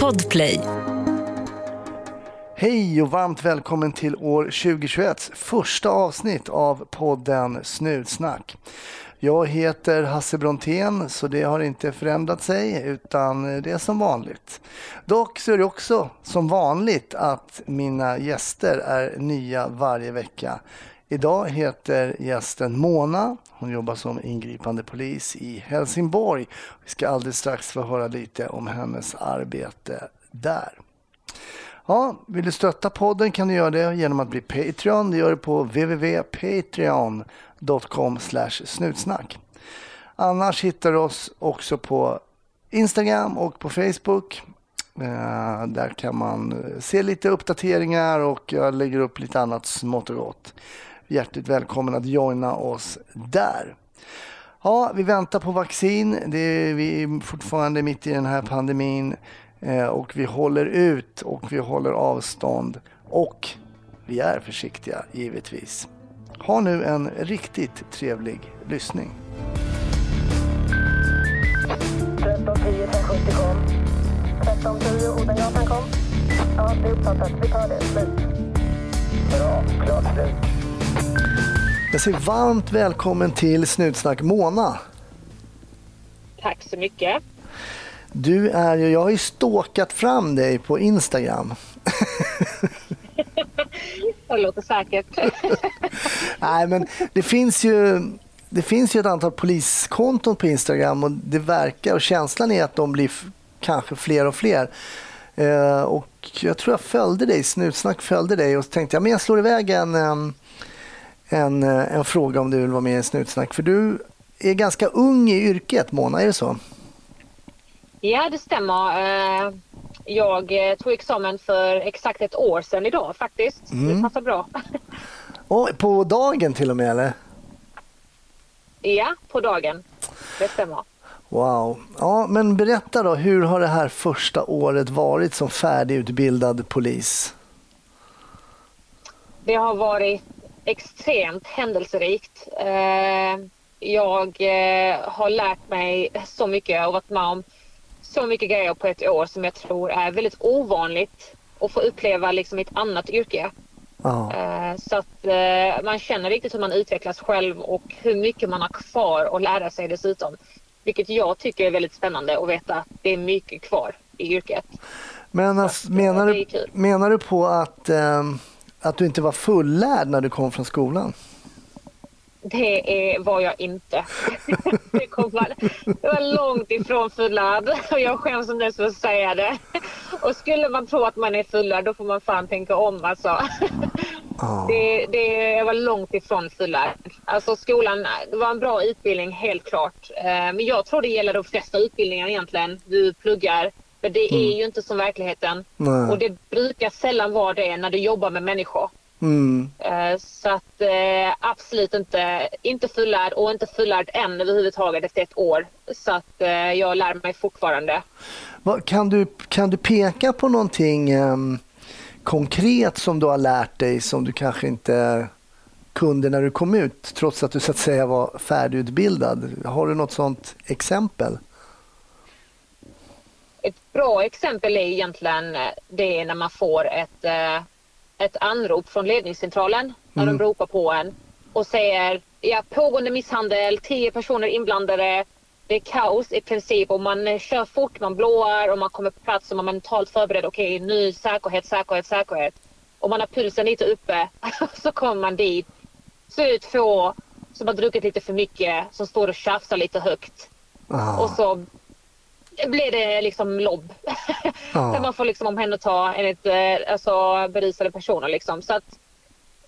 Podplay. Hej och varmt välkommen till år 2021 första avsnitt av podden Snutsnack. Jag heter Hasse Brontén så det har inte förändrat sig utan det är som vanligt. Dock så är det också som vanligt att mina gäster är nya varje vecka. Idag heter gästen Mona. Hon jobbar som ingripande polis i Helsingborg. Vi ska alldeles strax få höra lite om hennes arbete där. Ja, vill du stötta podden kan du göra det genom att bli Patreon. Det gör du på www.patreon.com snutsnack. Annars hittar du oss också på Instagram och på Facebook. Eh, där kan man se lite uppdateringar och jag lägger upp lite annat smått och gott. Hjärtligt välkommen att joina oss där. Ja, vi väntar på vaccin. Det är, vi är fortfarande mitt i den här pandemin eh, och vi håller ut och vi håller avstånd och vi är försiktiga givetvis. Ha nu en riktigt trevlig lyssning. 1310 1070 kom. 1310 Odengatan kom. Ja, det är uppfattat. Vi tar det. Slut. Bra. Klart slut. Jag säger varmt välkommen till Snutsnack Mona. Tack så mycket. Du är ju, jag har ju stalkat fram dig på Instagram. Det låter säkert. Nej, men det finns ju det finns ju ett antal poliskonton på Instagram och det verkar och känslan är att de blir kanske fler och fler. Eh, och jag tror jag följde dig, Snutsnack följde dig och så tänkte jag men jag slår iväg en, em, en, eh, en fråga om du vill vara med i Snutsnack. För du är ganska ung i yrket Mona, är det så? Ja, det stämmer. Eh, Jag eh, tog examen för exakt ett år sedan idag faktiskt. Det passar bra. Och på dagen till och med eller? Ja, på dagen. Det stämmer. Wow. Ja, men berätta då, hur har det här första året varit som färdigutbildad polis? Det har varit extremt händelserikt. Eh, Jag eh, har lärt mig så mycket och varit med om så mycket grejer på ett år som jag tror är väldigt ovanligt att få uppleva liksom i ett annat yrke. Eh, Så att man känner riktigt hur man utvecklas själv och hur mycket man har kvar att lära sig dessutom. Vilket jag tycker är väldigt spännande att veta att det är mycket kvar i yrket. Men menar, du, menar du på att, ehm, att du inte var fullärd när du kom från skolan? Det är, var jag inte. det, kom det var långt ifrån fullärd och jag skäms som dess för att säga det. Och skulle man tro att man är fullärd då får man fan tänka om alltså. Ja. Det, det jag var långt ifrån fullärd. Alltså skolan, det var en bra utbildning helt klart. Eh, Men jag tror det gäller de flesta utbildningar egentligen. Du pluggar. Men det är ju inte som verkligheten. Nej. Och det brukar sällan vara det när du jobbar med människor. Mm. Eh, Så att eh, absolut inte, inte fullärd och inte fullärd än överhuvudtaget efter ett år. Så att eh, jag lär mig fortfarande. Kan, du, kan du peka på någonting ehm, konkret som du har lärt dig som du kanske inte kunde när du kom ut trots att du så att säga var färdigutbildad? Har du något sånt exempel? Ett bra exempel är egentligen eh, det är när man får ett, eh, ett anrop från ledningscentralen när de ropar på en och säger ja, pågående misshandel, tio personer inblandade, det är kaos i princip och man eh, kör fort, man blåar och man kommer på plats och man är mentalt förberedd. Okej, nu säkerhet, säkerhet, säkerhet. Och man har pulsen lite uppe så kommer man dit. Så är det två som har druckit lite för mycket som står och tjafsar lite högt. Ah. Och så blir det liksom lobb. Ja. Där man får liksom omhänderta enligt eh, alltså, berusade personer. Liksom. Så att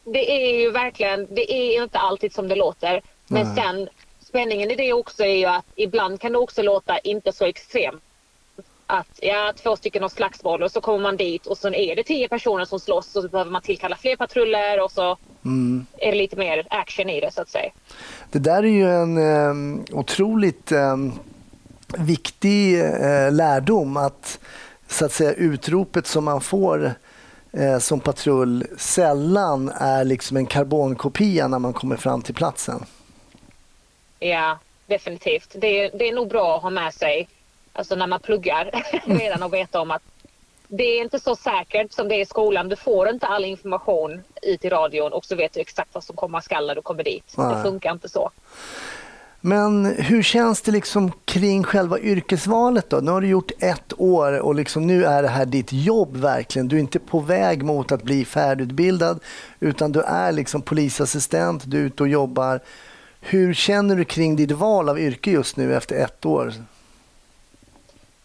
det är ju verkligen, det är inte alltid som det låter. Men Nej. sen spänningen i det också är ju att ibland kan det också låta inte så extremt. Att ja, två stycken har slagsmål och så kommer man dit och så är det tio personer som slåss och så behöver man tillkalla fler patruller och så Mm. är det lite mer action i det så att säga. Det där är ju en eh, otroligt eh, viktig eh, lärdom att så att säga utropet som man får eh, som patrull sällan är liksom en karbonkopia när man kommer fram till platsen. Ja, definitivt. Det är, det är nog bra att ha med sig alltså när man pluggar redan och veta om att det är inte så säkert som det är i skolan. Du får inte all information ut i radion och så vet du exakt vad som komma skall när du kommer dit. Nej. Det funkar inte så. Men hur känns det liksom kring själva yrkesvalet då? Nu har du gjort ett år och liksom nu är det här ditt jobb verkligen. Du är inte på väg mot att bli färdigutbildad utan du är liksom polisassistent, du är ute och jobbar. Hur känner du kring ditt val av yrke just nu efter ett år?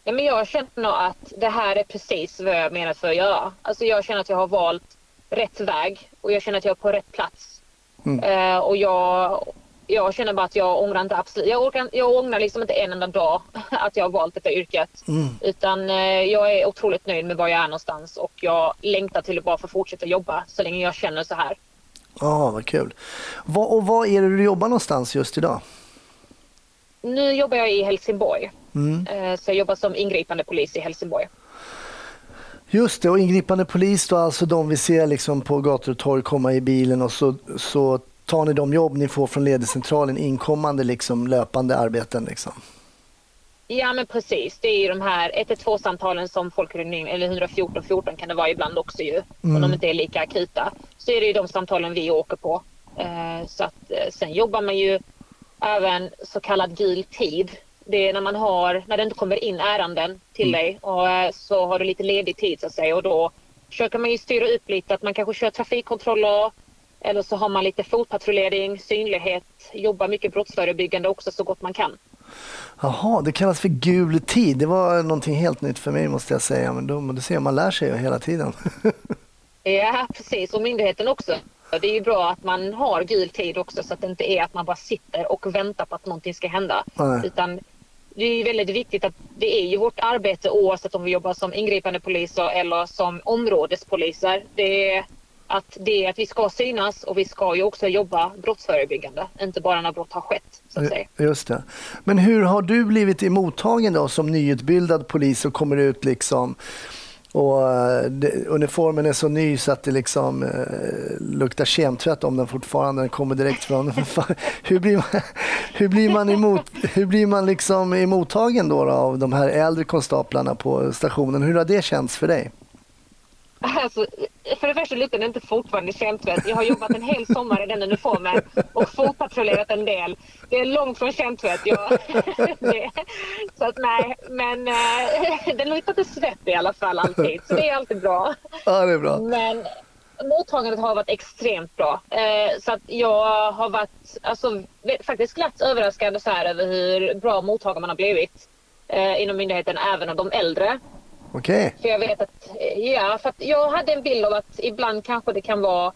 Ja, men jag känner nog att det här är precis vad jag menar för att göra. Alltså jag känner att jag har valt rätt väg och jag känner att jag är på rätt plats. Mm. Eh, och jag, jag känner bara att jag ångrar inte absolut. Jag, orkar, jag ångrar liksom inte en enda dag att jag har valt detta yrket. Mm. Utan eh, jag är otroligt nöjd med var jag är någonstans och jag längtar till att bara få fortsätta jobba så länge jag känner så här. Ja, vad kul. Vad, och vad är det du jobbar någonstans just idag? Nu jobbar jag i Helsingborg. Mm. Eh, så jag jobbar som ingripande polis i Helsingborg. Just det, och ingripande polis då, alltså de vi ser liksom på gator och torg komma i bilen och så, så tar ni de jobb ni får från ledningscentralen, inkommande liksom löpande arbeten liksom. Ja men precis, det är ju de här 112-samtalen som folk ringer in, eller 114 14 kan det vara ibland också ju, Mm. om de inte är lika akuta. Så är det ju de samtalen vi åker på. Eh, så att eh, sen jobbar man ju även så kallad gul tid. Det är när man har, när det inte kommer in ärenden till dig och eh, så har du lite ledig tid så att säga och då försöker man ju styra upp lite att man kanske kör trafikkontroller eller så har man lite fotpatrullering, synlighet, jobbar mycket brottsförebyggande också så gott man kan. Jaha, det kallas för gul tid. Det var någonting helt nytt för mig måste jag säga. Men då, du ser, man lär sig ju hela tiden. Ja, precis. Och myndigheten också. Det är ju bra att man har gul tid också så att det inte är att man bara sitter och väntar på att någonting ska hända. Nej. Utan det är ju väldigt viktigt att det är ju vårt arbete oavsett om vi jobbar som ingripande poliser eller som områdespoliser. Det är att, det är att vi ska synas och vi ska ju också jobba brottsförebyggande. Inte bara när brott har skett så att säga. Just det. Men hur har du blivit emottagen då som nyutbildad polis och kommer ut liksom och eh, det, uniformen är så ny så att det liksom eh, luktar kemtvätt om den fortfarande. Den kommer direkt från... hur, blir man, hur, blir man emot, hur blir man liksom emottagen då, då av de här äldre konstaplarna på stationen? Hur har det känts för dig? Alltså, för det första luktar det inte fortfarande kemtvätt. Jag har jobbat en hel sommar i den uniformen och fotpatrullerat en del. Det är långt från kemtvätt. Jag, så att nej, men eh, den luktar inte svett i alla fall alltid. Så det är alltid bra. Ja, det är bra. Men mottagandet har varit extremt bra. Eh, så att jag har varit alltså, faktiskt glatt överraskad så här över hur bra mottagare man har blivit eh, inom myndigheten, även av de äldre. Okej. För jag vet att, ja, för att jag hade en bild av att ibland kanske det kan vara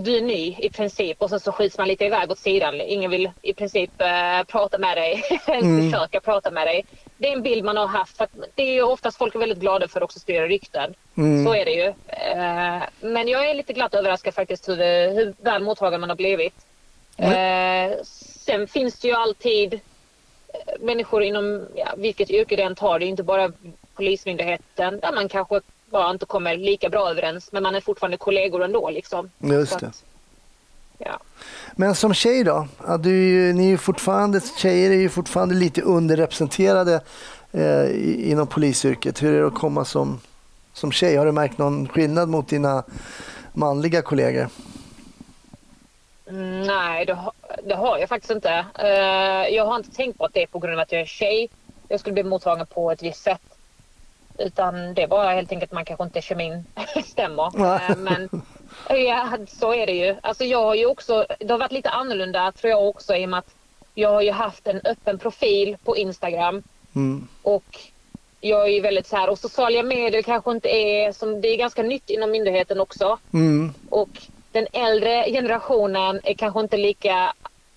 du är ny i princip och sen så skjuts man lite iväg åt sidan. Ingen vill i princip eh, prata med dig, ens försöka prata med dig. Det är en bild man har haft. För det är ju oftast folk är väldigt glada för att också styra rykten. Så är det ju. Eh, men jag är lite glatt överraskad faktiskt hur, hur väl mottagen man har blivit. Eh, sen finns det ju alltid människor inom ja, vilket yrke det än tar. Det är inte bara Polismyndigheten där man kanske bara inte kommer lika bra överens. Men man är fortfarande kollegor ändå liksom. Just det. att, ja. Men som tjej då? Du, är ju- ni är ju fortfarande, tjejer är ju fortfarande lite underrepresenterade eh, inom polisyrket. Hur är det att komma som, som tjej? Har du märkt någon skillnad mot dina manliga kollegor? Nej, det, har- det har jag faktiskt inte. Eh, jag har inte tänkt på att det är på grund av att jag är tjej. Jag skulle bli mottagen på ett visst sätt. Utan det är bara helt enkelt att man kanske inte kemin stämmer. Eh, men ja, så är det ju. Alltså jag har ju också, det har varit lite annorlunda tror jag också i och med att jag har ju haft en öppen profil på Instagram. Mm. Och jag är ju väldigt så här, och sociala medier kanske inte är, som det är ganska nytt inom myndigheten också. Mm. Och den äldre generationen är kanske inte lika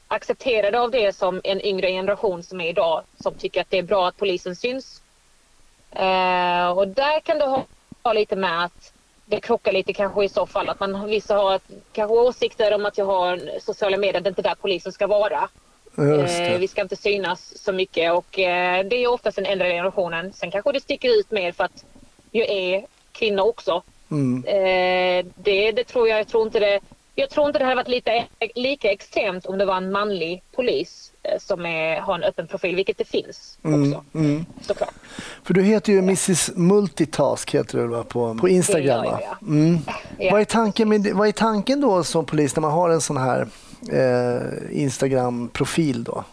accepterade av det som en yngre generation som är idag som tycker att det är bra att polisen syns. Eh, och där kan det ha, ha lite med att det krockar lite kanske i så fall att man vissa har ett, kanske åsikter om att jag har sociala medier, det är inte där polisen ska vara. Eh, vi ska inte synas så mycket och eh, det är oftast den äldre generationen. Sen kanske det sticker ut mer för att jag är kvinna också. Mm. Eh, det, det tror jag. Jag tror inte det. Jag tror inte det hade varit lika, lika extremt om det var en manlig polis. eh, som är, har en öppen profil, vilket det finns Mm, också mm. såklart. För du heter ju Mrs Multitask heter du va? På, på Instagram. Det gör Mm. Ja. Vad, är tanken med, vad är tanken då som polis när man har en sån här eh, Instagram-profil då?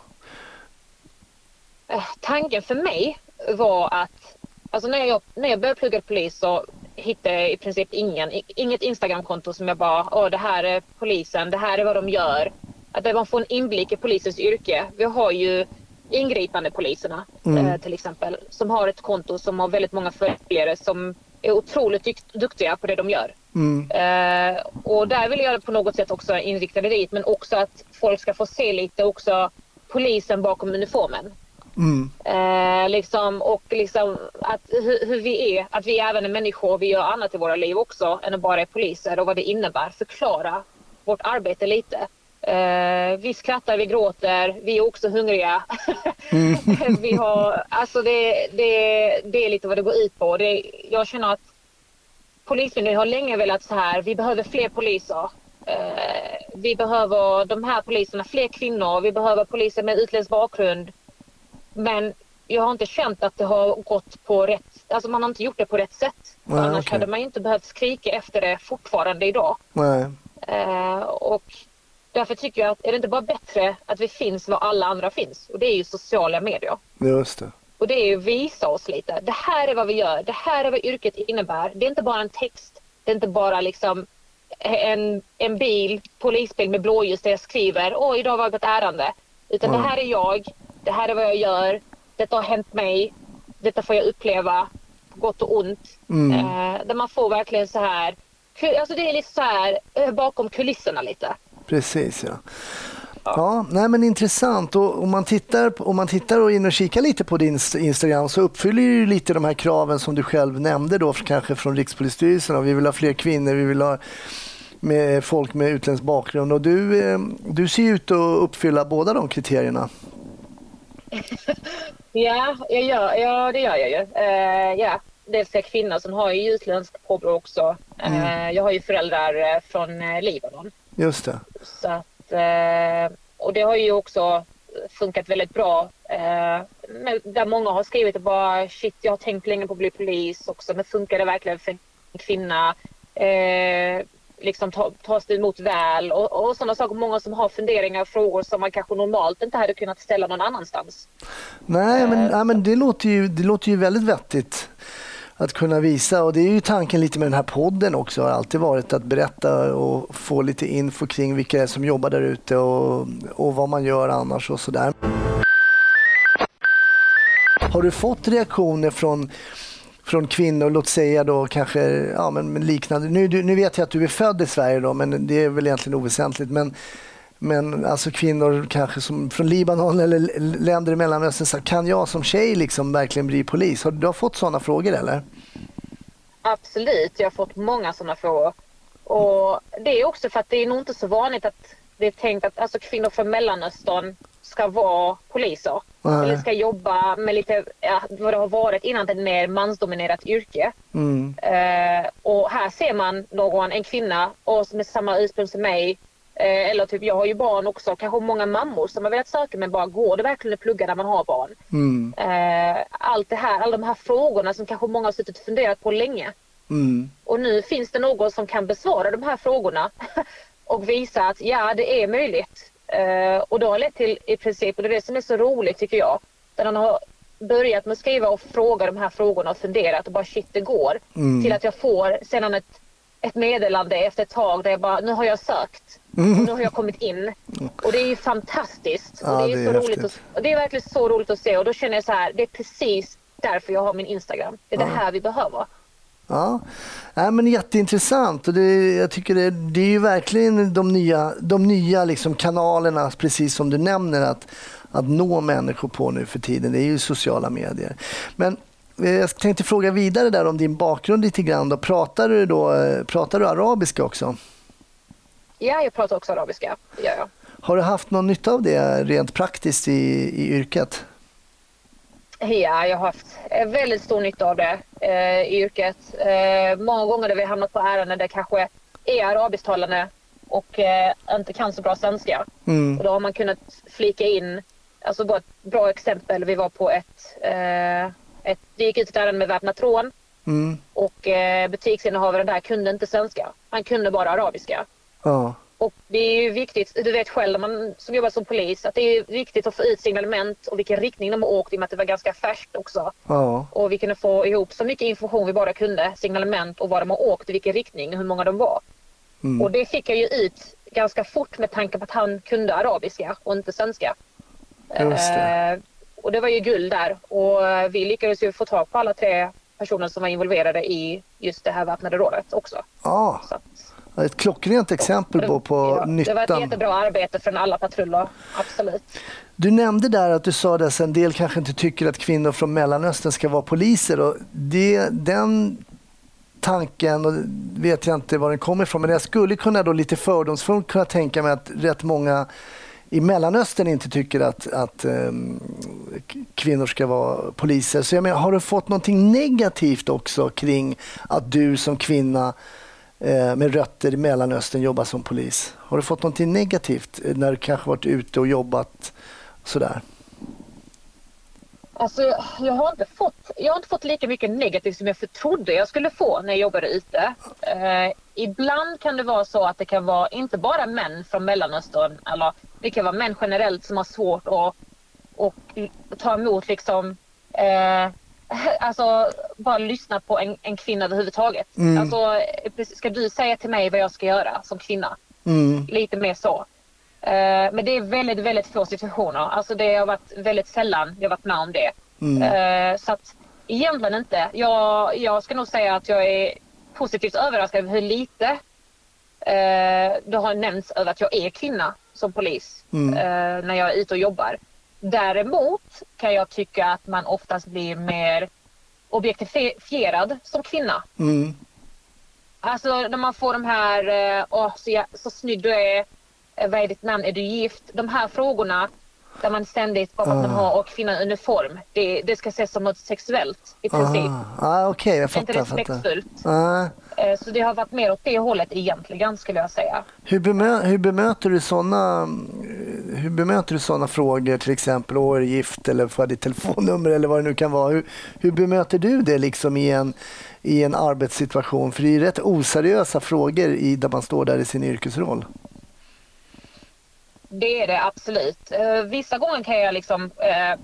Eh, Tanken för mig var att alltså när, jag, när jag började plugga polis så hittade jag i princip ingen, inget Instagramkonto som jag bara, åh det här är polisen, det här är vad de gör. Att man får en inblick i polisens yrke. Vi har ju ingripande poliserna Mm. eh, till exempel som har ett konto som har väldigt många följare som är otroligt duktiga på det de gör. Mm. Eh, och där vill jag på något sätt också inrikta det dit men också att folk ska få se lite också polisen bakom uniformen. Mm. Eh, liksom, och liksom att hur, hur vi är, att vi även är människor, vi gör annat i våra liv också än att bara är poliser och vad det innebär. Förklara vårt arbete lite. Eh, vi skrattar, vi gråter, vi är också hungriga. vi har, alltså det, det, det är lite vad det går ut på. Det, jag känner att Polismyndigheten har länge velat så här, vi behöver fler poliser. Eh, vi behöver de här poliserna, fler kvinnor, vi behöver poliser med utländsk bakgrund. Men jag har inte känt att det har gått på rätt, alltså man har inte gjort det på rätt sätt. Nej, Annars okej. hade man inte behövt skrika efter det fortfarande idag. Nej. Eh, och därför tycker jag att är det inte bara bättre att vi finns var alla andra finns? Och det är ju sociala medier. Just det. Och det är ju visa oss lite. Det här är vad vi gör. Det här är vad yrket innebär. Det är inte bara en text. Det är inte bara liksom en, en bil, polisbil med blåljus där jag skriver åh idag var jag på ett ärende. Utan Mm. det här är jag. Det här är vad jag gör. Detta har hänt mig. Detta får jag uppleva. På gott och ont. Mm. Eh, där man får verkligen så här. Alltså det är lite så här eh, bakom kulisserna lite. Precis ja. Ja, nej men intressant. Och om man tittar, om man tittar och in och kikar lite på din Inst- Instagram så uppfyller ju lite de här kraven som du själv nämnde då, kanske från Rikspolisstyrelsen. Vi vill ha fler kvinnor, vi vill ha med folk med utländsk bakgrund. Och du, eh, du ser ut att uppfylla båda de kriterierna. Ja, jag gör, ja det gör jag ju. Eh, ja. Dels är jag kvinna som har ju utländsk påbrå också. Eh, Jag har ju föräldrar eh, från Libanon. Just det. Så att, eh, och det har ju också funkat väldigt bra. Men där många har skrivit bara shit, jag har tänkt länge på att bli polis också, men funkar det verkligen för en kvinna? Eh, liksom ta, tas det emot väl? Och, och sådana saker. Många som har funderingar och frågor som man kanske normalt inte hade kunnat ställa någon annanstans. Nej, men, nej, men det, låter ju, det låter ju väldigt vettigt att kunna visa. Och det är ju tanken lite med den här podden också. har alltid varit att berätta och få lite info kring vilka som jobbar där ute och, och vad man gör annars och sådär. Har du fått reaktioner från, från kvinnor, låt säga då kanske ja, men men liknande. Nu, du- nu vet jag att du är född i Sverige då, men det är väl egentligen oväsentligt. Men, men alltså kvinnor kanske som från Libanon eller länder i Mellanöstern, så kan jag som tjej liksom verkligen bli polis? Har du har fått sådana frågor eller? Absolut, jag har fått många sådana frågor. Och det är också för att det är nog inte så vanligt att det är tänkt att alltså, kvinnor från Mellanöstern ska vara poliser. Nej. Eller ska jobba med lite ja, vad det har varit innan ett mer mansdominerat yrke. Mm. Eh, och här ser man någon, en kvinna och med samma ursprung som mig. Eh, eller typ jag har ju barn också, kanske många mammor som har velat söka men bara går det verkligen att plugga när man har barn? Mm. Eh, allt det här, alla de här frågorna som kanske många har suttit och funderat på länge. Mm. Och nu finns det någon som kan besvara de här frågorna och visa att ja, det är möjligt. Eh, och det har lett till i princip, och det är det som är så roligt tycker jag, där han har börjat med att skriva och fråga de här frågorna och funderat och bara shit det går. Mm. Till att jag får sedan ett, ett meddelande efter ett tag där jag bara nu har jag sökt. Och nu har jag kommit in. Och det är ju fantastiskt. Ja, och det är, det är så roligt att, och det är verkligen så roligt att se och då känner jag så här, det är precis därför jag har min Instagram. Det är det här vi behöver. Ja, Nej, men jätteintressant. Och det, jag tycker det, det är ju verkligen de nya, de nya liksom kanalerna, precis som du nämner, att, att nå människor på nu för tiden. Det är ju sociala medier. Men eh, jag tänkte fråga vidare där om din bakgrund lite grann. Då. Pratar, du då, eh, pratar du arabiska också? Ja, jag pratar också arabiska. Gör jag. Har du haft någon nytta av det rent praktiskt i, i yrket? Ja, jag har haft eh, väldigt stor nytta av det eh, i yrket. Eh, många gånger där vi har hamnat på ärenden där kanske är arabisktalande och eh, inte kan så bra svenska. Mm. Och då har man kunnat flika in Alltså bara ett bra exempel. Vi var på ett, eh, ett det gick ut ett ärende med väpnat rån Mm. och eh, butiksinnehavaren där kunde inte svenska. Han kunde bara arabiska. Ja. Och det är ju viktigt, du vet själv när man som jobbar som polis, att det är viktigt att få ut signalement och vilken riktning de har åkt i och med att det var ganska färskt också. Ja. Och vi kunde få ihop så mycket information vi bara kunde, signalement och var de har åkt, i vilken riktning, och hur många de var. Mm. Och det fick jag ju ut ganska fort med tanke på att han kunde arabiska och inte svenska. Just det. Eh, och det var ju guld där. Och vi lyckades ju få tag på alla tre personer som var involverade i just det här väpnade rådet också. Ja, Så att, ett klockrent exempel på, på ja, det var ett nyttan. jättebra arbete från alla patruller, absolut. Du nämnde där att du sa att en del kanske inte tycker att kvinnor från Mellanöstern ska vara poliser. Och det, den tanken, och vet jag inte var den kommer ifrån, men jag skulle kunna då lite fördomsfullt kunna tänka mig att rätt många i Mellanöstern inte tycker att, att k- kvinnor ska vara poliser. Så jag menar, har du fått någonting negativt också kring att du som kvinna Eh, med rötter i Mellanöstern jobbar som polis? Har du fått någonting negativt eh, när du kanske varit ute och jobbat sådär? Alltså, jag, har inte fått, jag har inte fått lika mycket negativt som jag trodde jag skulle få när jag jobbade ute. Eh, ibland kan det vara så att det kan vara inte bara män från Mellanöstern, eller det kan vara män generellt som har svårt att att ta emot liksom eh, Alltså bara lyssna på en, en kvinna överhuvudtaget. Mm. Alltså, ska du säga till mig vad jag ska göra som kvinna? Mm. Lite mer så. Eh, men det är väldigt, väldigt få situationer. Alltså det har varit väldigt sällan jag varit med om det. Mm. Eh, så att egentligen inte. Jag, jag ska nog säga att jag är positivt överraskad över hur lite eh, det har nämnts över att jag är kvinna som polis Mm. eh, när jag är ute och jobbar. Däremot kan jag tycka att man oftast blir mer objektifierad som kvinna. Mm. Alltså när man får de här, eh, åh så, jag, så snygg du är, eh, vad är ditt namn, är du gift? De här frågorna där man ständigt, bara för att man Ah. har och kvinnan i uniform, det, det ska ses som något sexuellt i princip. Ah, ah, Okej, jag inte fattar. fattar. respektfullt. Ah. Eh, Så det har varit mer åt det hållet egentligen skulle jag säga. Hur, bemö hur, bemöter du såna, hur bemöter du såna frågor, till exempel åh, är du gift eller får jag ditt telefonnummer eller vad det nu kan vara. Hur, hur bemöter du det liksom i en, i en arbetssituation? För det är ju rätt oseriösa frågor i, där man står där i sin yrkesroll. Det är det absolut. Eh, Vissa gånger kan jag liksom eh,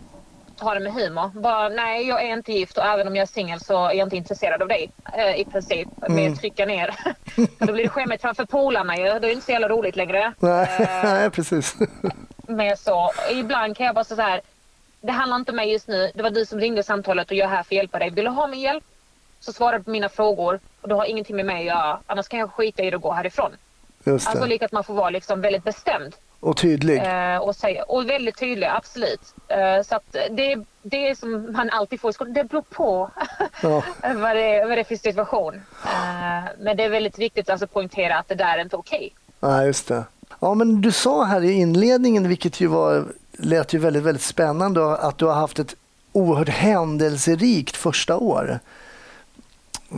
ta det med humor. Bara, nej, jag är inte gift och även om jag är singel så är jag inte intresserad av dig eh, i princip. Med trycka ner. Då blir det skämmigt framför polarna ju. Det är inte så jävla roligt längre. Nej, Eh, nej precis. med så. Ibland kan jag bara säga så här. Det handlar inte om mig just nu. Det var du som ringde samtalet och jag är här för att hjälpa dig. Vill du ha min hjälp? Så svarar du på mina frågor och du har ingenting med mig att göra. Annars kan jag skita i det och gå härifrån. Just Alltså det. lika att man får vara liksom väldigt bestämd. Och tydlig. Eh, och, säga, och väldigt tydlig, absolut. Eh, så att det, det är som man alltid får i skolan. Det beror på Ja. vad, det, vad det är för situation. Eh, men det är väldigt viktigt alltså, att poängtera att det där är inte okej. Ja, just det. Ja, men du sa här i inledningen, vilket ju var, lät ju väldigt, väldigt spännande, att du har haft ett oerhört händelserikt första år.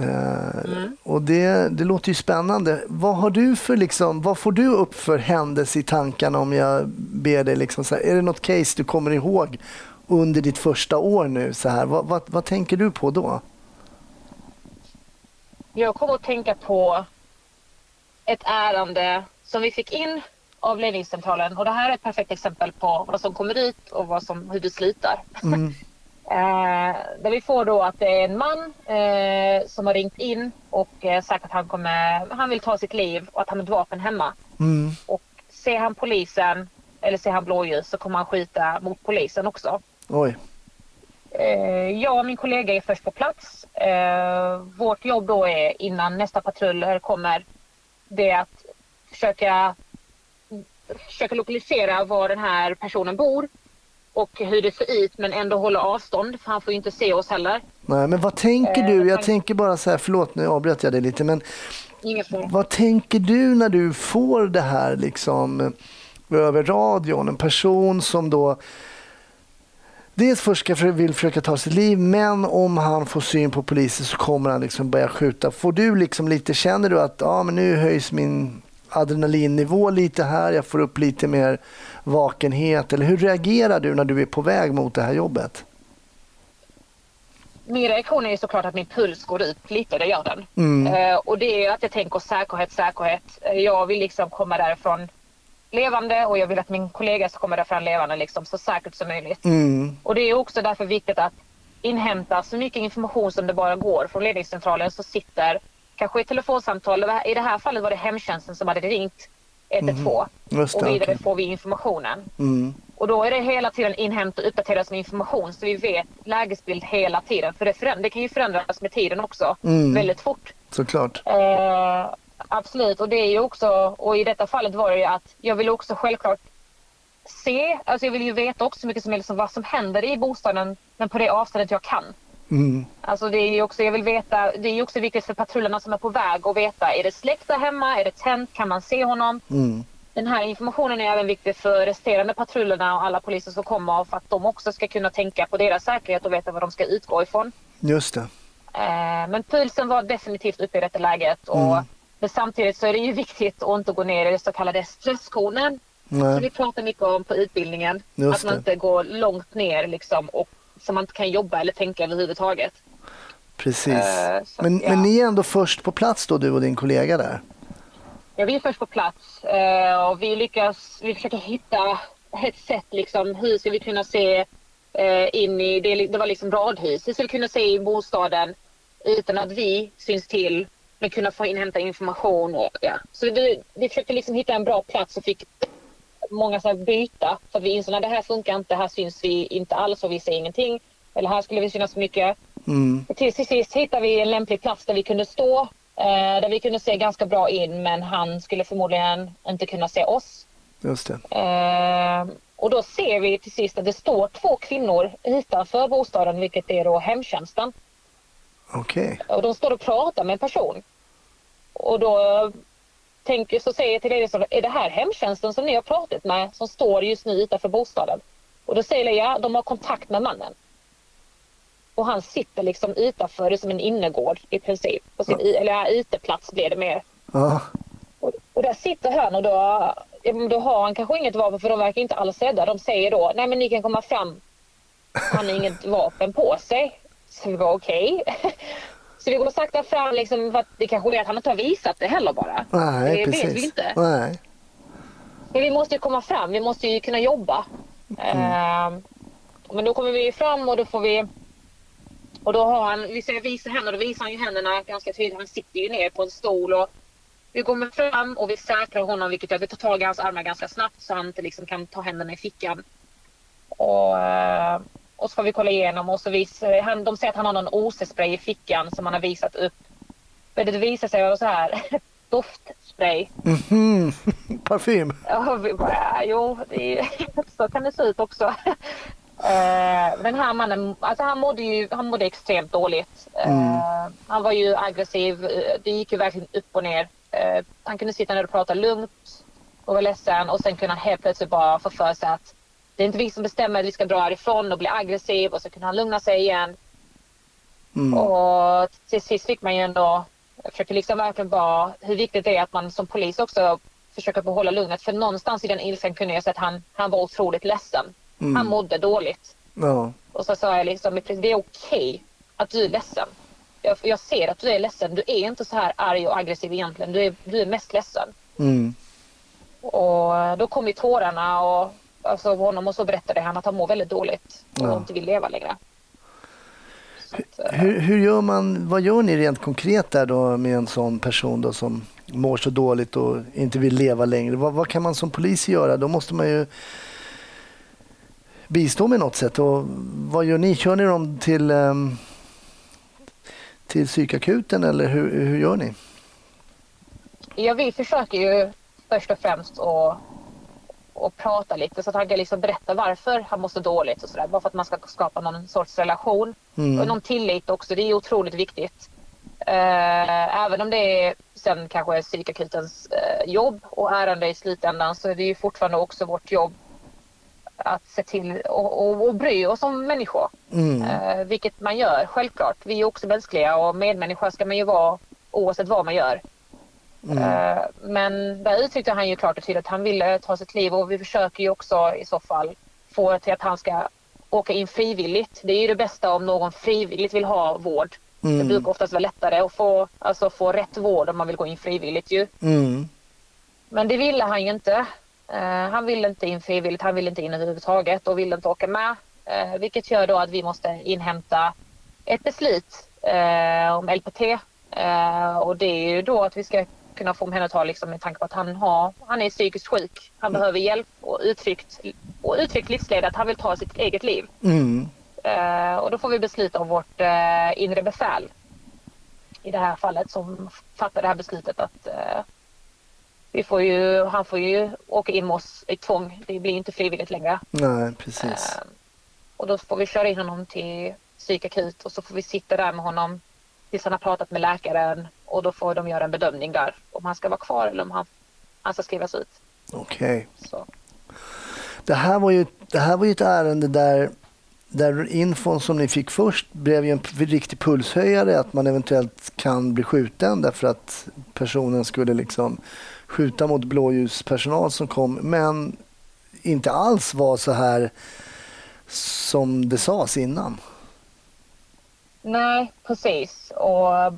Eh, Och det, det låter ju spännande. Vad har du för liksom, vad får du upp för händelse i tankarna om jag ber dig liksom så här, är det något case du kommer ihåg under ditt första år nu så här? Vad, vad, vad tänker du på då? Jag kommer att tänka på ett ärende som vi fick in av ledningscentralen. Och det här är ett perfekt exempel på vad som kommer ut och vad som, hur det slutar. Mm. Eh, där vi får då att det är en man eh, som har ringt in och eh, sagt att han, kommer, han vill ta sitt liv och att han har ett vapen hemma. Mm. Och ser han polisen eller ser han blåljus så kommer han skjuta mot polisen också. Oj. Eh, jag och min kollega är först på plats. Eh, vårt jobb då är innan nästa patrull kommer det är att försöka, försöka lokalisera var den här personen bor och hur det ser ut men ändå hålla avstånd för han får ju inte se oss heller. Nej, men vad tänker Eh, du? Jag tänk- tänker bara så här, förlåt nu avbröt jag dig lite, men. Vad tänker du när du får det här liksom över radion? En person som då dels först ska vill försöka ta sitt liv, men om han får syn på polisen så kommer han liksom börja skjuta. Får du liksom lite, känner du att ja, men nu höjs min adrenalinnivå lite här, jag får upp lite mer vakenhet. Eller hur reagerar du när du är på väg mot det här jobbet? Min reaktion är såklart att min puls går upp lite, det gör den. Mm. Eh, och det är att jag tänker säkerhet, säkerhet. Eh, Jag vill liksom komma därifrån levande och jag vill att min kollega ska komma därifrån levande liksom, så säkert som möjligt. Mm. Och det är också därför viktigt att inhämta så mycket information som det bara går från ledningscentralen som sitter kanske i telefonsamtal. I det här fallet var det hemtjänsten som hade ringt 112 Just och det, vidare okej. får vi informationen. Mm. Och då är det hela tiden inhämta och uppdatera sin information så vi vet lägesbild hela tiden. För det, föränd- det kan ju förändras med tiden också Mm. väldigt fort. Såklart. Eh, absolut, och det är ju också, och i detta fallet var det ju att jag vill också självklart se, alltså jag vill ju veta också så mycket som möjligt om vad som händer i bostaden, men på det avståndet jag kan. Mm. Alltså det är också, jag vill veta, det är också viktigt för patrullerna som är på väg att veta, är det släckt där hemma, är det tänt, kan man se honom? Mm. Den här informationen är även viktig för resterande patrullerna och alla poliser som kommer för att de också ska kunna tänka på deras säkerhet och veta vad de ska utgå ifrån. Just det. Eh, men pulsen var definitivt uppe i detta läget. Och, Mm. Men samtidigt så är det ju viktigt att inte gå ner i det så kallade stresskonen. Som vi pratar mycket om på utbildningen. Just att man det. inte går långt ner liksom, och så man inte kan jobba eller tänka överhuvudtaget. Precis. Eh, så, Men, ja. men ni är ändå först på plats då, du och din kollega där? Ja, vi är först på plats eh, och vi lyckas, vi försöker hitta ett sätt liksom, hur ska vi kunna se eh, in i, det, det var liksom radhus, hur ska vi kunna se i bostaden utan att vi syns till men kunna få inhämta information och ja. Så vi, vi försökte liksom hitta en bra plats och fick många så byta för vi insåg att det här funkar inte, här syns vi inte alls och vi ser ingenting. Eller här skulle vi synas mycket. Mm. Och till sist hittade vi en lämplig plats där vi kunde stå. Eh, där vi kunde se ganska bra in men han skulle förmodligen inte kunna se oss. Just det. Eh, och då ser vi till sist att det står två kvinnor utanför bostaden vilket är då hemtjänsten. Okej. Och de står och pratar med en person. Och då tänker, så säger jag till Edison, är det här hemtjänsten som ni har pratat med som står just nu utanför bostaden? Och då säger jag, ja, de har kontakt med mannen. Och han sitter liksom utanför, det är som en innergård i princip. På sin, eller ja, uteplats blir det mer. Ja. Och, och där sitter han och då, då har han kanske inget vapen för de verkar inte alls rädda. De säger då, nej men ni kan komma fram. Han har inget vapen på sig. Så vi var okej. Så vi går sakta fram liksom för att det kanske är att han inte har visat det heller bara. Nej, det precis. vet vi inte. Nej. Men vi måste ju komma fram, vi måste ju kunna jobba. Ehm, men då kommer vi fram och då får vi och då har han, vi säger visa händerna, då visar han ju händerna ganska tydligt. Han sitter ju ner på en stol och vi kommer fram och vi säkrar honom vilket gör att vi tar tag i hans armar ganska snabbt så han inte liksom kan ta händerna i fickan. Och, eh, och så får vi kolla igenom och så visar han, de säger att han har någon OC-spray i fickan som han har visat upp. Men det visar sig vara så här doftspray. Mhm. Parfym. Ja, vi bara, jo, är, så kan det se ut också. Eh, den här mannen, alltså han mådde ju han mådde extremt dåligt. Eh, han var ju aggressiv, eh, det gick ju verkligen upp och ner. Eh, han kunde sitta ner och prata lugnt och vara ledsen och sen kunde han helt plötsligt bara få för sig att det är inte vi som bestämmer att vi ska dra härifrån och bli aggressiv och så kunde han lugna sig igen. Mm. Och till sist fick man ju ändå, jag försöker liksom verkligen bara hur viktigt det är att man som polis också försöker behålla lugnet. För någonstans i den ilskan kunde jag se att han, han var otroligt ledsen. Mm. Han mådde dåligt. Ja. Och så sa jag liksom, det är okej att du är ledsen. Jag, jag ser att du är ledsen. Du är inte så här arg och aggressiv egentligen. Du är, du är mest ledsen. Mm. Och då kom ju tårarna och alltså, honom och så berättade han att han mår väldigt dåligt och Ja. inte vill leva längre. Att, eh, Hur, hur gör man, vad gör ni rent konkret där då med en sån person då som mår så dåligt och inte vill leva längre? Vad, vad kan man som polis göra? Då måste man ju bistå med något sätt. Och vad gör ni? Kör ni dem till, ehm, till psykakuten eller hur, hur gör ni? Ja, vi försöker ju först och främst att och prata lite så att han kan liksom berätta varför han mår så dåligt och sådär. Bara för att man ska skapa någon sorts relation. Mm. Och någon tillit också, det är otroligt viktigt. Eh, även om det är sen kanske psykakutens eh, jobb och ärende i slutändan så är det ju fortfarande också vårt jobb att se till och, och, och bry oss om människor. Mm. Eh, vilket man gör, självklart. Vi är också mänskliga och medmänniska ska man ju vara oavsett vad man gör. Eh, Men där uttryckte han ju klart och tydligt att han ville ta sitt liv och vi försöker ju också i så fall få till att han ska åka in frivilligt. Det är ju det bästa om någon frivilligt vill ha vård. Det brukar oftast vara lättare att få, alltså, få rätt vård om man vill gå in frivilligt ju. Mm. Men det ville han ju inte. Eh, han ville inte in frivilligt, han ville inte in överhuvudtaget och ville inte åka med. Eh, vilket gör då att vi måste inhämta ett beslut om LPT. Och det är ju då att vi ska kunna få omhänderta liksom, med tanke på att han, har, han är psykiskt sjuk. Han behöver hjälp och uttryckt, och uttryckt livsled att han vill ta sitt eget liv. Mm. Eh, och då får vi besluta av vårt eh, inre befäl i det här fallet som fattar det här beslutet att eh, vi får ju, han får ju åka in med oss i tvång. Det blir inte frivilligt längre. Nej, precis. Och då får vi köra in honom till psykakut och så får vi sitta där med honom tills han har pratat med läkaren och då får de göra en bedömning där om han ska vara kvar eller om han, han ska skrivas ut. Okej. Så. Det här var ju, det här var ju ett ärende där, där infon som ni fick först blev ju en riktig pulshöjare att man eventuellt kan bli skjuten därför att personen skulle liksom skjuta mot blåljuspersonal som kom men inte alls var så här som det sades innan. Nej, precis. Och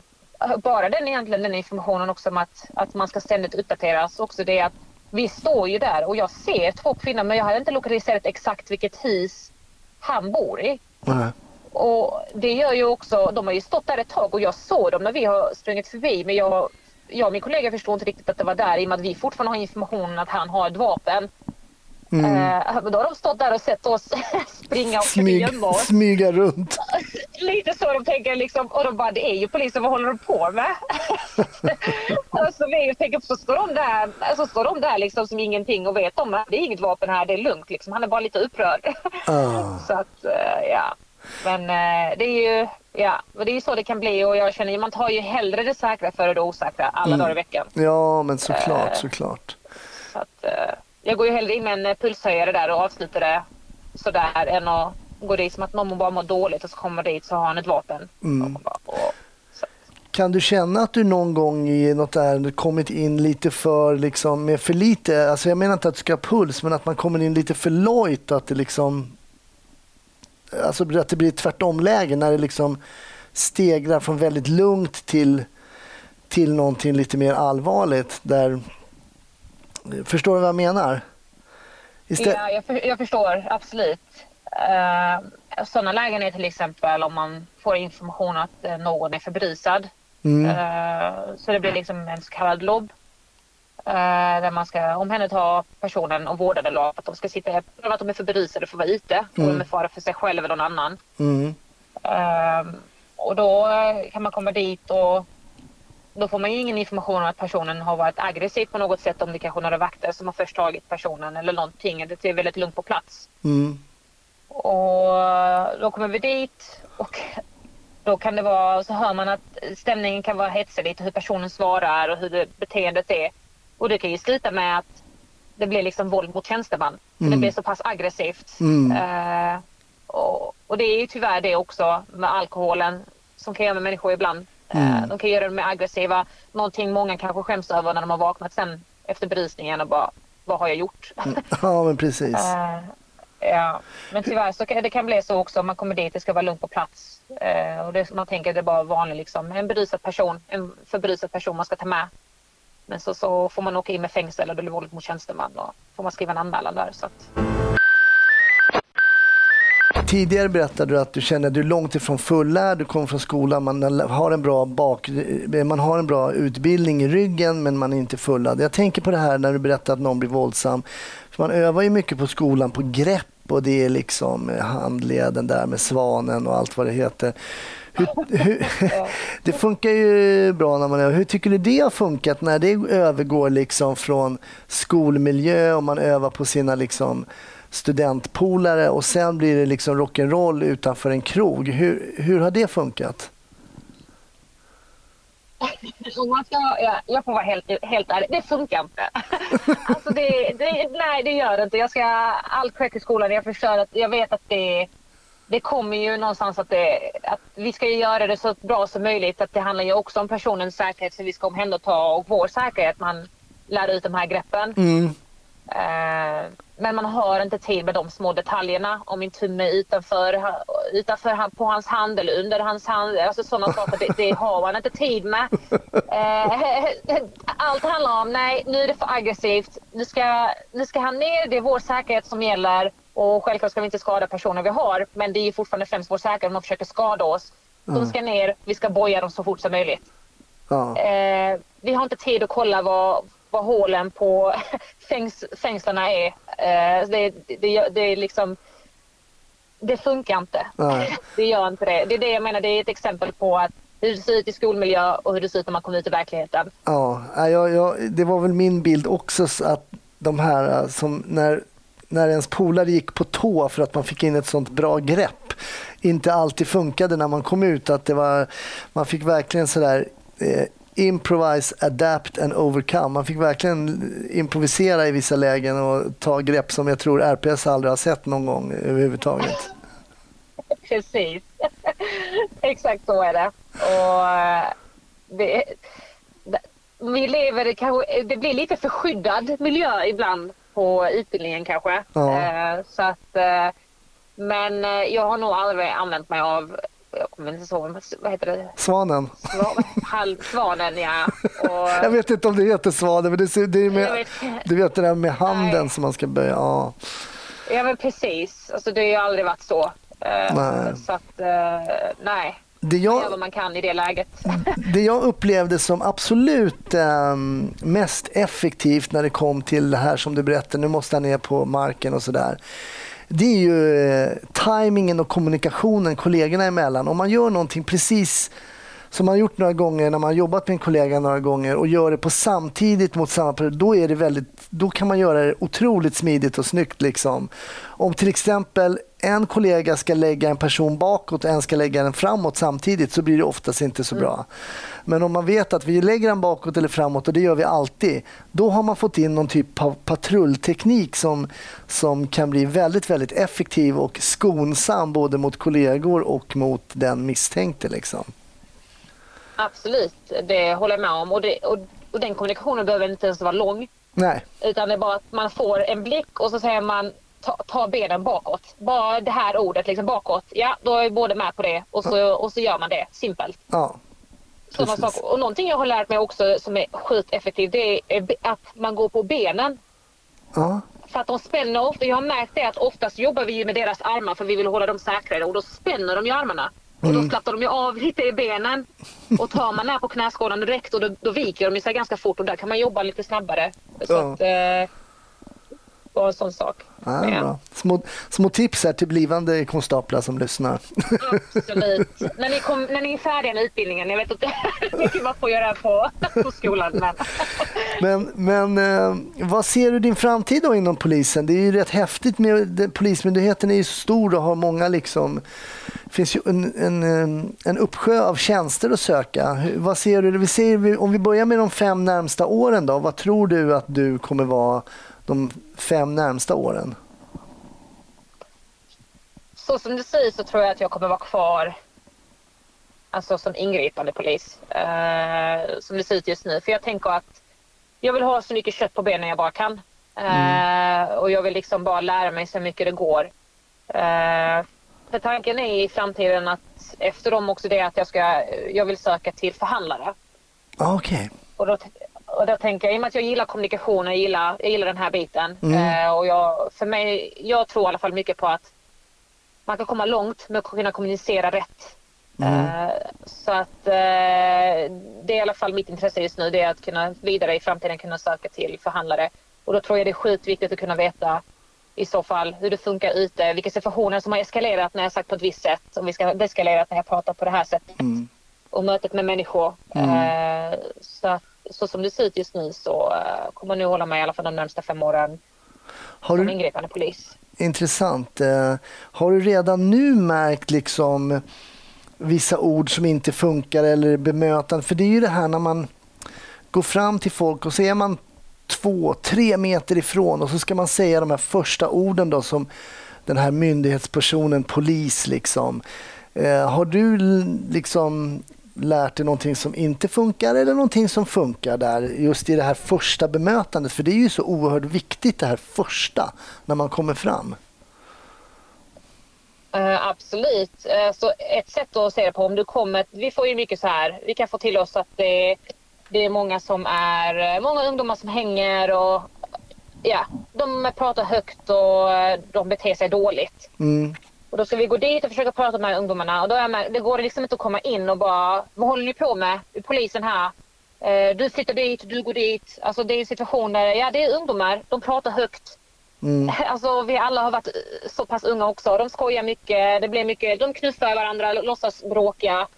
bara den egentligen den informationen också om att, att man ska ständigt uppdateras. Också det att vi står ju där och jag ser två kvinnor men jag har inte lokaliserat exakt vilket hus han bor i. Nej. Och det gör ju också, de har ju stått där ett tag och jag såg dem när vi har sprungit förbi men jag, jag och min kollega förstod inte riktigt att det var där i och med att vi fortfarande har informationen att han har ett vapen. Mm. Eh, då har de stått där och sett oss springa och Smyg, oss. smyga runt. Lite så de tänker liksom, och de bara det är ju polisen, vad håller de på med? alltså vi tänker, så står de där, så står de där liksom som ingenting och vet om att det är inget vapen här, det är lugnt liksom. Han är bara lite upprörd. Ah. så att, eh, ja. Men eh, det är ju, ja, det är ju så det kan bli och jag känner man tar ju hellre det säkra före det osäkra alla dagar i veckan. Ja, men såklart, såklart. Så att, jag går ju hellre in med en eh, pulshöjare där och avslutar det sådär än att gå dit som att någon bara mår dåligt och så kommer dit så har han ett vapen. Mm. Kan du känna att du någon gång i något ärende kommit in lite för, liksom, med för lite, alltså jag menar inte att du ska ha puls, men att man kommer in lite för lojt att det liksom, alltså att det blir ett tvärtomläge när det liksom stegrar från väldigt lugnt till, till någonting lite mer allvarligt. Där, förstår du vad jag menar? Istället, Ja, jag, för, jag förstår absolut. Uh, sådana lägen är till exempel om man får information att eh, någon är förberusad. mm, Eh, så det blir liksom en så kallad LOB. eh, där man ska omhänderta personen och vårda den lag. Att de ska sitta, att de är för berusade för att vara ute och Mm. de är fara för sig själv eller någon annan. mm, och då eh, kan man komma dit och då får man ju ingen information om att personen har varit aggressiv på något sätt om det kanske är några vakter som har först tagit personen eller någonting. Det är väldigt lugnt på plats. mm, Och då kommer vi dit och då kan det vara, så hör man att stämningen kan vara hetsig lite hur personen svarar och hur det, beteendet är. Och det kan ju sluta med att det blir liksom våld mot tjänsteman. För Det Mm. blir så pass aggressivt. Mm. Eh, och, och det är ju tyvärr det också med alkoholen som kan göra med människor ibland. Eh, Mm. de kan göra dem mer aggressiva. Någonting många kanske skäms över när de har vaknat sen efter berusningen och bara, vad har jag gjort? ja, men precis. Eh, ja, men tyvärr så kan det kan bli så också man kommer dit, det ska vara lugnt på plats. Eh, och det, man tänker att det är bara vanlig liksom, en berusad person, en för berusad person man ska ta med. Men så, så får man åka in med fängsel och det blir våld mot tjänsteman och får man skriva en anmälan där. Så att, Tidigare berättade du att du känner att du är långt ifrån fullärd, du kommer från skolan, man har en bra, bak, man har en bra utbildning i ryggen men man är inte fullärd. Jag tänker på det här när du berättar att någon blir våldsam. För man övar ju mycket på skolan på grepp och det är liksom eh, handleden där med svanen och allt vad det heter. Hur, hur, det funkar ju bra när man övar. Hur tycker du det har funkat när det övergår liksom från skolmiljö och man övar på sina liksom studentpolare och sen blir det liksom rock'n'roll utanför en krog. Hur, hur har det funkat? om man ska, ja, jag får vara helt, helt ärlig, det funkar inte. alltså det, det, nej, det gör det inte. Jag ska all cred till skolan. Jag förstår att jag vet att det det kommer ju någonstans att, det, att vi ska göra det så bra som möjligt. Att det handlar ju också om personens säkerhet så vi ska omhänderta och vår säkerhet. Man lär ut de här greppen. Mm. Eh, men man har inte tid med de små detaljerna. Om min tumme utanför, utanför på hans hand eller under hans hand. Alltså sådana saker. Det, det har man inte tid med. Eh, allt handlar om, nej nu är det för aggressivt. Nu ska, nu ska han ner, det är vår säkerhet som gäller. Och självklart ska vi inte skada personer vi har. Men det är fortfarande främst vår säkerhet om de försöker skada oss. De ska ner, vi ska boja dem så fort som möjligt. Ja. Eh, vi har inte tid att kolla vad, vad hålen på fängs, fängslarna är. Eh, det, det, det är liksom... Det funkar inte. Nej. Det gör inte det. Det är det jag menar, det är ett exempel på att hur det ser ut i skolmiljö och hur det ser ut när man kommer ut i verkligheten. Ja, ja, jag, jag, det var väl min bild också så att de här äh, som när, när ens polare gick på tå för att man fick in ett sånt bra grepp inte alltid funkade när man kom ut. Att det var, man fick verkligen sådär eh, improvise, adapt and overcome. Man fick verkligen improvisera i vissa lägen och ta grepp som jag tror RPS aldrig har sett någon gång överhuvudtaget. Precis. Exakt så är det. Och eh, det, det, vi lever kanske, det blir lite förskyddad miljö ibland på utbildningen kanske. Ja. Eh, så att, eh, men jag har nog aldrig använt mig av, jag kommer inte ihåg, vad heter det? Svanen. Sva- Halv, svanen ja. Och, Jag vet inte om det heter svanen, men det, det är med, vet- du vet det där med handen Nej. som man ska böja. Ja. Ja men precis. Alltså, det har ju aldrig varit så. Eh, Nej. Så att, eh, nej. Det Man gör jag, vad man kan i det läget. det jag upplevde som absolut eh, mest effektivt när det kom till det här som du berättade, nu måste han ner på marken och sådär. Det är ju eh, tajmingen och kommunikationen kollegorna emellan. Om man gör någonting precis som man har gjort några gånger när man har jobbat med en kollega några gånger och gör det på samtidigt mot samma period, då, är det väldigt, då kan man göra det otroligt smidigt och snyggt. Liksom. Om till exempel en kollega ska lägga en person bakåt och en ska lägga den framåt samtidigt så blir det oftast inte så bra. Men om man vet att vi lägger den bakåt eller framåt och det gör vi alltid, då har man fått in någon typ av patrullteknik som, som kan bli väldigt, väldigt effektiv och skonsam både mot kollegor och mot den misstänkte. Liksom. Absolut, det håller jag med om. Och, det, och, och den kommunikationen behöver inte ens vara lång. Nej, Utan det är bara att man får en blick och så säger man ta, ta benen bakåt. Bara det här ordet liksom bakåt. Ja, då är vi båda med på det. Och så, och så gör man det. Simpelt. ja. Sådana saker. Och någonting jag har lärt mig också som är sjukt effektivt det är att man går på benen. ja. För att de spänner ofta. Jag har märkt det att oftast jobbar vi med deras armar för vi vill hålla dem säkrare och då spänner de ju armarna. Och då slappnar de ju av lite i benen. Och tar man ner på knäskålen direkt och då, då viker de sig ganska fort och där kan man jobba lite snabbare. Så Ja. att, eh, bara en sån sak. Ja. Små, små tips här till blivande konstaplar som lyssnar. Absolut. när, ni kom, när ni är färdiga med utbildningen. Jag vet inte mycket man får göra på, på skolan. Men... Men, men eh, vad ser du din framtid då inom polisen? Det är ju rätt häftigt. med det- Polismyndigheten är ju stor och har många liksom... Det finns ju en, en, en- en uppsjö av tjänster att söka. Vad ser du? Vi ser, om vi börjar med de fem närmsta åren då. Vad tror du att du kommer vara de fem närmsta åren? så som ser ut så tror jag att jag kommer vara kvar alltså som ingripande polis. Eh, som det ser ut just nu. För jag tänker att jag vill ha så mycket kött på benen jag bara kan. Eh, och jag vill liksom bara lära mig så mycket det går. Eh, för tanken är i framtiden att efter dem också det att jag ska, jag vill söka till förhandlare. Ah, Okej. Och då, och då tänker jag, i och med att jag gillar kommunikation, jag gillar, jag gillar den här biten. Mm. Eh, och jag, för mig, jag tror i alla fall mycket på att man kan komma långt med att kunna kommunicera rätt. Eh, så att eh, det är i alla fall mitt intresse just nu, det är att kunna vidare i framtiden kunna söka till förhandlare. Och då tror jag det är sjukt viktigt att kunna veta i så fall hur det funkar ute, vilka situationer som har eskalerat när jag sagt på ett visst sätt, om vi ska ha eskalerat när jag pratar på det här sättet Mm. och mötet med människor. Eh, så, att, så som det ser ut just nu så eh, kommer jag nu hålla mig i alla fall de närmsta fem åren Har som du, ingripande polis. Intressant. Eh, Har du redan nu märkt liksom vissa ord som inte funkar eller bemötande? För det är ju det här när man går fram till folk och så är man två, tre meter ifrån och så ska man säga de här första orden då som den här myndighetspersonen, polis liksom. Eh, har du liksom lärt dig någonting som inte funkar eller någonting som funkar där just i det här första bemötandet? För det är ju så oerhört viktigt det här första när man kommer fram. Eh, absolut. Eh, så ett sätt att se det på om du kommer, vi får ju mycket så här, vi kan få till oss att det, det är många som är, eh, många ungdomar som hänger och ja, de pratar högt och de beter sig dåligt. Mm. Och då ska vi gå dit och försöka prata med ungdomarna och då är man, det går liksom inte att komma in och bara, vad håller ni på med? Polisen här. Eh, Du flyttar dit, du går dit. Alltså det är situationer, ja det är ungdomar, de pratar högt. Mm. Alltså vi alla har varit så pass unga också. De skojar mycket, det blir mycket, de knuffar varandra, låtsas bråka.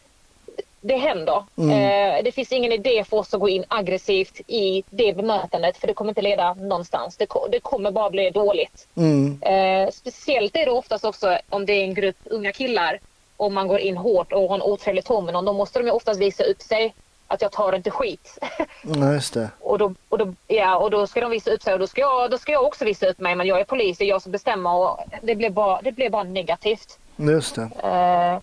Det händer. Eh, det finns ingen idé för oss att gå in aggressivt i det bemötandet för det kommer inte leda någonstans. Det, det kommer bara bli dåligt. Mm. Eh, speciellt är det oftast också om det är en grupp unga killar och man går in hårt och har en otrevlig ton med någon. Då måste de ju oftast visa upp sig att jag tar inte skit. Ja, just det. och, då, och, då, ja, och då ska de visa upp sig och då ska, jag, då ska jag också visa upp mig. Men jag är polis, det är jag som bestämmer och det blir bara, det blir bara negativt. Just det. Eh,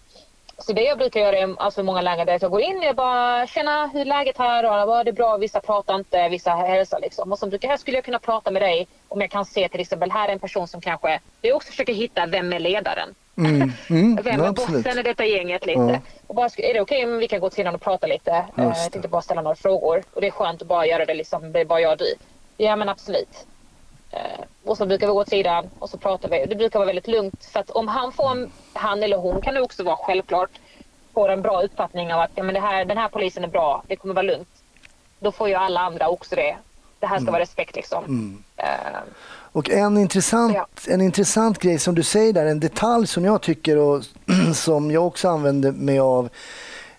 så det jag brukar göra är alltså många lägen där jag går in och bara känna hur är läget här och alla bara, det är bra, vissa pratar inte, vissa hälsar liksom. Och så brukar här skulle jag kunna prata med dig om jag kan se till exempel här är en person som kanske, jag också försöker hitta vem är ledaren. Mm. Mm. Vem är absolut. bossen i detta gänget lite? Ja. Och bara, är det okej om vi kan gå till sidan och prata lite? Eh. Jag tänkte bara ställa några frågor. Och det är skönt att bara göra det liksom, det är bara jag och du. Ja men absolut. Eh, och så brukar vi gå åt sidan och så pratar vi. Det brukar vara väldigt lugnt. För att om han får en, han eller hon kan det också vara självklart, får en bra uppfattning av att ja, men det här, den här polisen är bra, det kommer vara lugnt. Då får ju alla andra också det. Det här ska vara respekt liksom. Eh, Och en intressant, Ja. en intressant grej som du säger där, en detalj som jag tycker och som jag också använder mig av,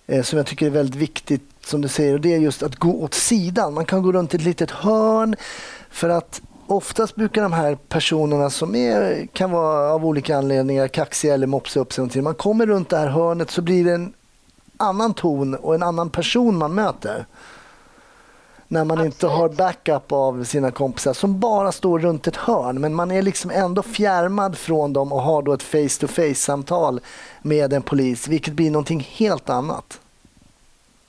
eh, som jag tycker är väldigt viktigt som du säger, och det är just att gå åt sidan. Man kan gå runt ett litet hörn för att oftast brukar de här personerna som är, kan vara av olika anledningar kaxiga eller mopsa upp sig någonting, man kommer runt det här hörnet så blir det en annan ton och en annan person man möter när man inte har backup av sina kompisar som bara står runt ett hörn. Men man är liksom ändå fjärmad från dem och har då ett face to face samtal med en polis, vilket blir någonting helt annat.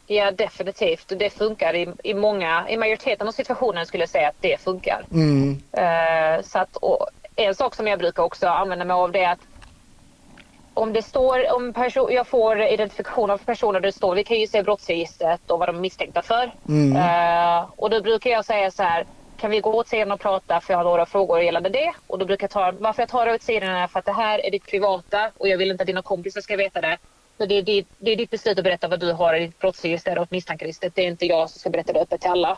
Ja, definitivt. Och Det funkar i, i många, i majoriteten av situationer skulle jag säga att det funkar. Mm. Eh, så att, en sak som jag brukar också använda mig av det är att om det står, om perso- jag får identifikation av personer där det står, vi kan ju se brottsregistret och vad de är misstänkta för. Eh, och då brukar jag säga så här, kan vi gå åt sidan och prata för jag har några frågor gällande det. Och då brukar jag ta, varför jag tar åt sidan är för att det här är ditt privata och jag vill inte att dina kompisar ska veta det. Så det, är ditt, det är ditt beslut att berätta vad du har i ditt brottsregister och misstankeregistret. Det är inte jag som ska berätta det öppet till alla.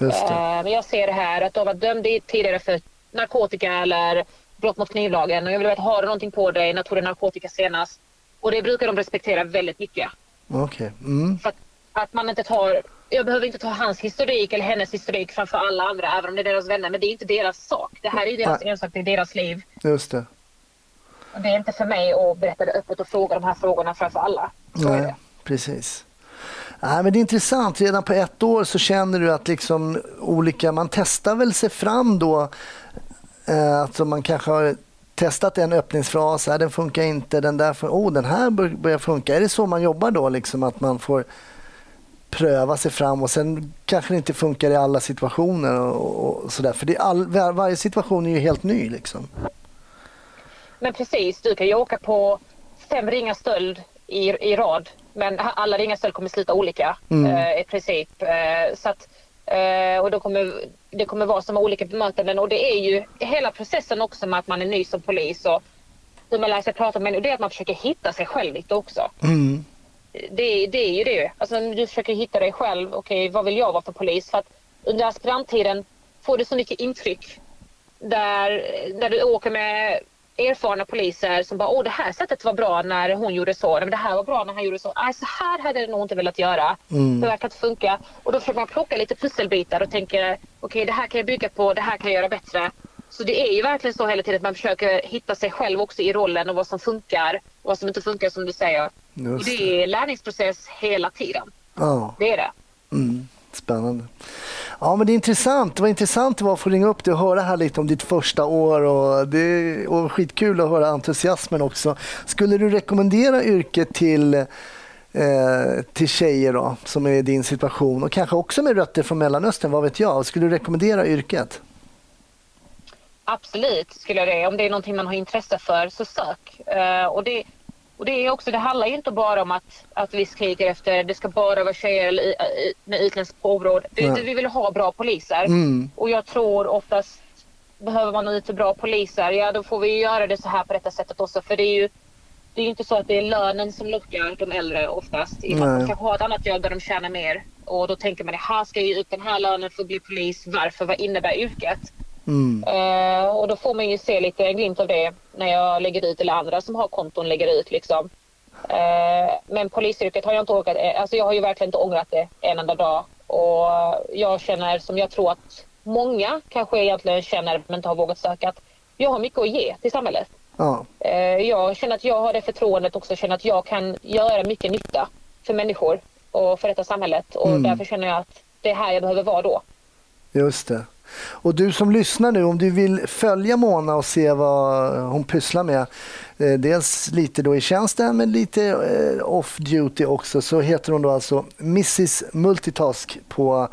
Eh, Men jag ser det här att du har varit dömd tidigare för narkotika eller brott mot knivlagen och jag vill veta, har du någonting på dig? När tog du narkotika senast? Och det brukar de respektera väldigt mycket. Okej. Mm. För att, att man inte tar, jag behöver inte ta hans historik eller hennes historik framför alla andra även om det är deras vänner. Men det är inte deras sak. Det här är deras ensak, det är deras liv. Just det. Och det är inte för mig att berätta det öppet och fråga de här frågorna framför alla. Så Nej, precis. Nej, men det är intressant. Redan på ett år så känner du att liksom olika, man testar väl sig fram då. Eh, alltså man kanske har testat en öppningsfras, här, den funkar inte, den där, fun- oh, den här bör- börjar funka. Är det så man jobbar då, liksom, att man får pröva sig fram och sen kanske det inte funkar i alla situationer och, och sådär. För det är all, var, varje situation är ju helt ny. Liksom. Men precis, du kan ju åka på fem ringar stöld i, i rad. Men alla ringar stöld kommer sluta olika eh, i princip. Eh, så att, eh, och då kommer, det kommer vara som olika bemötanden. Och det är ju hela processen också med att man är ny som polis och hur man lär sig prata med människor. Det är att man försöker hitta sig själv lite också. Mm. Det, det är ju det. Alltså, du försöker hitta dig själv. Okej, vad vill jag vara för polis? För att under aspiranttiden får du så mycket intryck där, där du åker med erfarna poliser som bara åh det här sättet var bra när hon gjorde så, men det här var bra när han gjorde så. Nej, så här hade jag nog inte velat göra. Det verkar inte funka. Och då försöker man plocka lite pusselbitar och tänker okej det här kan jag bygga på, det här kan jag göra bättre. Så det är ju verkligen så hela tiden att man försöker hitta sig själv också i rollen och vad som funkar och vad som inte funkar som du säger. Just det är lärningsprocess hela tiden. Ja. Det är det. Mm, spännande. Ja, men det är intressant. Det var intressant att få ringa upp dig och höra här lite om ditt första år. Och det och skitkul att höra entusiasmen också. Skulle du rekommendera yrket till, eh, till tjejer då, som är i din situation och kanske också med rötter från Mellanöstern, vad vet jag? Skulle du rekommendera yrket? Absolut skulle jag det. Om det är någonting man har intresse för så sök. Uh, och det, och det är också, det handlar inte bara om att, att vi skriker efter det ska bara vara tjejer med utländskt påbrå. Ja. Vi vill ha bra poliser. Mm. Och jag tror oftast behöver man lite bra poliser, ja då får vi göra det så här på detta sättet också. För det är ju det är inte så att det är lönen som lockar de äldre oftast. Man kanske har ett annat jobb där de tjänar mer. Och då tänker man, här ska jag ge ut den här lönen för att bli polis. Varför? Vad innebär yrket? Mm. Uh, och då får man ju se lite glimt av det när jag lägger ut eller andra som har konton lägger ut liksom. Uh, men polisyrket har jag inte orkat, eh, alltså jag har ju verkligen inte ångrat det en enda dag. Och jag känner som jag tror att många kanske egentligen känner men inte har vågat söka att jag har mycket att ge till samhället. Ja. Uh, jag känner att jag har det förtroendet också, känner att jag kan göra mycket nytta för människor och för detta samhället och mm. därför känner jag att det är här jag behöver vara då. Just det. Och du som lyssnar nu, om du vill följa Mona och se vad hon pysslar med, eh, dels lite då i tjänsten men lite eh, off duty också, så heter hon då alltså Mrs Multitask på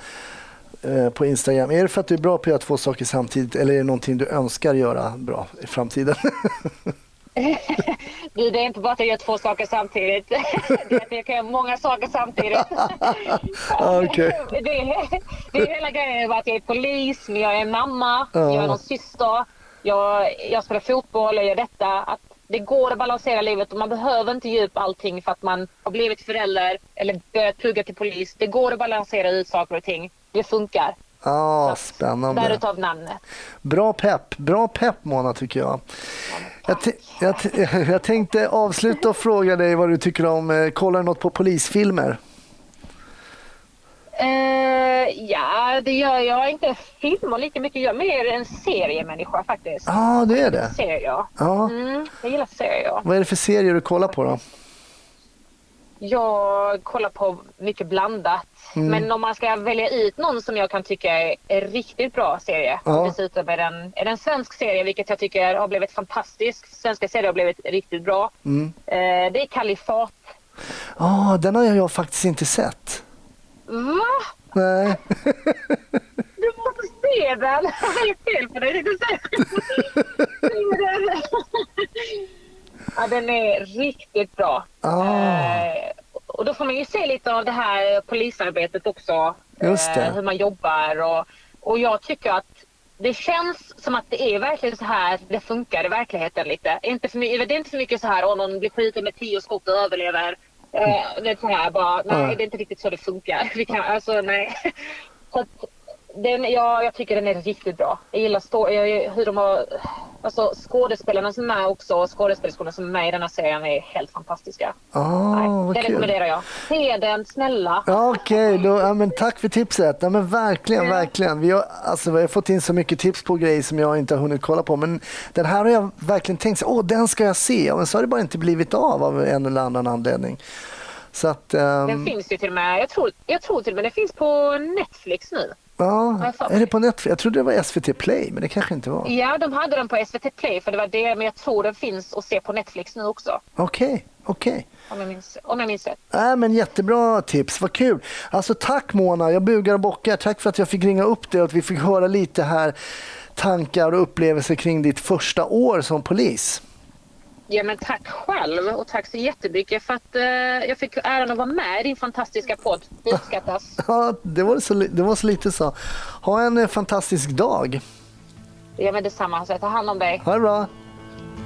eh, på Instagram. Är det för att du är bra på att göra två saker samtidigt eller är det någonting du önskar göra bra i framtiden? du, det är inte bara att jag gör två saker samtidigt. det är att jag kan göra många saker samtidigt. okay. det, är, det är hela grejen att jag är polis, men jag är mamma, uh. jag är någon syster, jag, jag spelar fotboll, jag gör detta. Att det går att balansera livet och man behöver inte ge upp allting för att man har blivit förälder eller börjat plugga till polis. Det går att balansera ut saker och ting. Det funkar. Ja, spännande. Därutav namnet. Bra pepp. Bra pepp Mona tycker jag. Jag, jag, jag, tänkte avsluta och fråga dig vad du tycker om, eh, kollar du något på polisfilmer? Uh, ja, det gör jag. Inte filmer lika mycket. Jag är mer en seriemänniska faktiskt. Ja, ah, det är det? Serier. Ja. Mm, jag gillar serier. Vad är det för serier du kollar på då? Jag kollar på mycket blandat. Mm. Men om man ska välja ut någon som jag kan tycka är en riktigt bra serie. Ja. Dessutom är den, är den svensk serie vilket jag tycker har blivit fantastisk. Svenska serier har blivit riktigt bra. Mm. Eh, det är Kalifat. Ja, oh, den har jag faktiskt inte sett. Va? Nej. Du måste se den. Det är fel på dig. ja, den är riktigt bra. Oh. Eh, och då får man ju se lite av det här polisarbetet också. Just eh, hur man jobbar och, och jag tycker att det känns som att det är verkligen så här det funkar i verkligheten lite. Inte för mycket, det är inte så mycket så här om någon blir skjuten med tio skott och överlever. Eh, det är så här bara, nej det är inte riktigt så det funkar. Vi kan, alltså nej. Så att, den, ja, jag tycker den är riktigt bra. Jag gillar stå, jag, hur de har... Alltså skådespelarna som är med också och skådespelerskorna som är med i denna serien är helt fantastiska. Oh, Nej, det rekommenderar jag. Se den, snälla. Ja, Okej, okay. ja, tack för tipset. Ja, men verkligen, ja. verkligen. Vi har, alltså, vi har fått in så mycket tips på grejer som jag inte har hunnit kolla på. Men den här har jag verkligen tänkt, åh den ska jag se. Men så har det bara inte blivit av av en eller annan anledning. Så att, um... Den finns ju till och med, jag tror, jag tror till och med den finns på Netflix nu. Ja, är det på Netflix? Jag trodde det var SVT Play, men det kanske inte var. Ja, de hade den på SVT Play, för det var det, men jag tror den finns att se på Netflix nu också. Okej, okay, okej. Okay. Om jag minns, om jag minns rätt. Äh, men jättebra tips, vad kul. Alltså tack Mona, jag bugar och bockar. Tack för att jag fick ringa upp dig och att vi fick höra lite här tankar och upplevelser kring ditt första år som polis. Ja, men tack själv och tack så jättemycket för att eh, jag fick äran att vara med i din fantastiska podd. Det uppskattas. Ja, det var så, det var så lite så. Ha en eh, fantastisk dag. Ja, men detsamma. Så ta hand om dig. Ha det bra.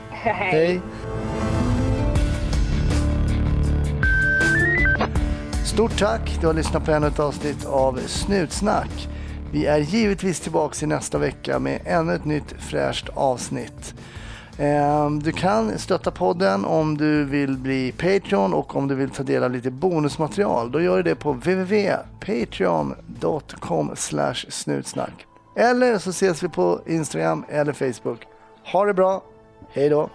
Hej. Hej. Stort tack. Du har lyssnat på ännu ett avsnitt av Snutsnack. Vi är givetvis tillbaka i nästa vecka med ännu ett nytt fräscht avsnitt. Ehm, du kan stötta podden om du vill bli Patreon och om du vill ta del av lite bonusmaterial. Då gör du det på www.patreon.com snutsnack. Eller så ses vi på Instagram eller Facebook. Ha det bra. Hej då!